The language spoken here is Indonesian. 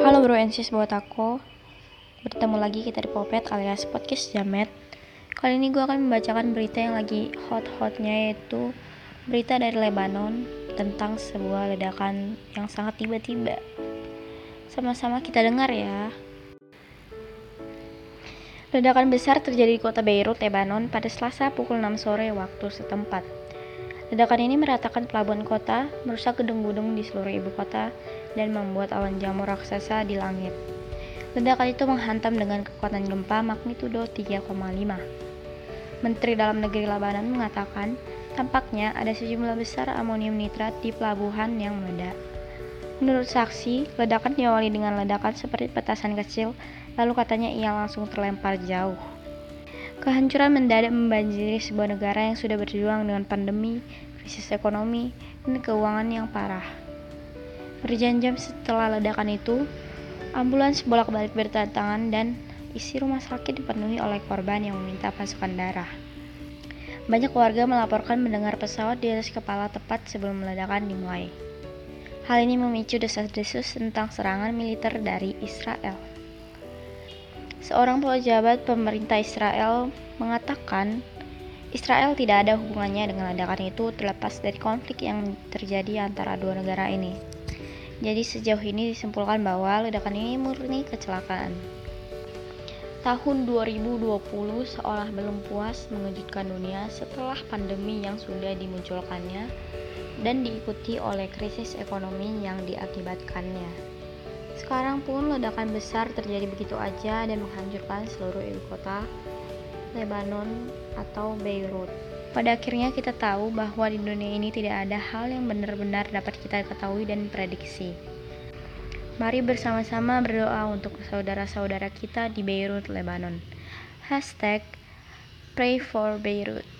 Halo bro and sis buat aku. Bertemu lagi kita di Popet alias Podcast Jamet. Kali ini gue akan membacakan berita yang lagi hot-hotnya yaitu Berita dari Lebanon tentang sebuah ledakan yang sangat tiba-tiba. Sama-sama kita dengar ya. Ledakan besar terjadi di kota Beirut, Lebanon pada Selasa pukul 6 sore waktu setempat Ledakan ini meratakan pelabuhan kota, merusak gedung-gedung di seluruh ibu kota, dan membuat awan jamur raksasa di langit. Ledakan itu menghantam dengan kekuatan gempa magnitudo 3,5. Menteri Dalam Negeri Lebanon mengatakan, tampaknya ada sejumlah besar amonium nitrat di pelabuhan yang meledak. Menurut saksi, ledakan diawali dengan ledakan seperti petasan kecil, lalu katanya ia langsung terlempar jauh. Kehancuran mendadak membanjiri sebuah negara yang sudah berjuang dengan pandemi, krisis ekonomi, dan keuangan yang parah. Berjam-jam setelah ledakan itu, ambulans bolak-balik berdatangan dan isi rumah sakit dipenuhi oleh korban yang meminta pasukan darah. Banyak warga melaporkan mendengar pesawat di atas kepala tepat sebelum ledakan dimulai. Hal ini memicu desas-desus tentang serangan militer dari Israel. Seorang pejabat pemerintah Israel mengatakan Israel tidak ada hubungannya dengan ledakan itu terlepas dari konflik yang terjadi antara dua negara ini. Jadi sejauh ini disimpulkan bahwa ledakan ini murni kecelakaan. Tahun 2020 seolah belum puas mengejutkan dunia setelah pandemi yang sudah dimunculkannya dan diikuti oleh krisis ekonomi yang diakibatkannya. Sekarang pun ledakan besar terjadi begitu aja dan menghancurkan seluruh ibu kota Lebanon atau Beirut. Pada akhirnya kita tahu bahwa di dunia ini tidak ada hal yang benar-benar dapat kita ketahui dan prediksi. Mari bersama-sama berdoa untuk saudara-saudara kita di Beirut, Lebanon. Hashtag Pray for Beirut.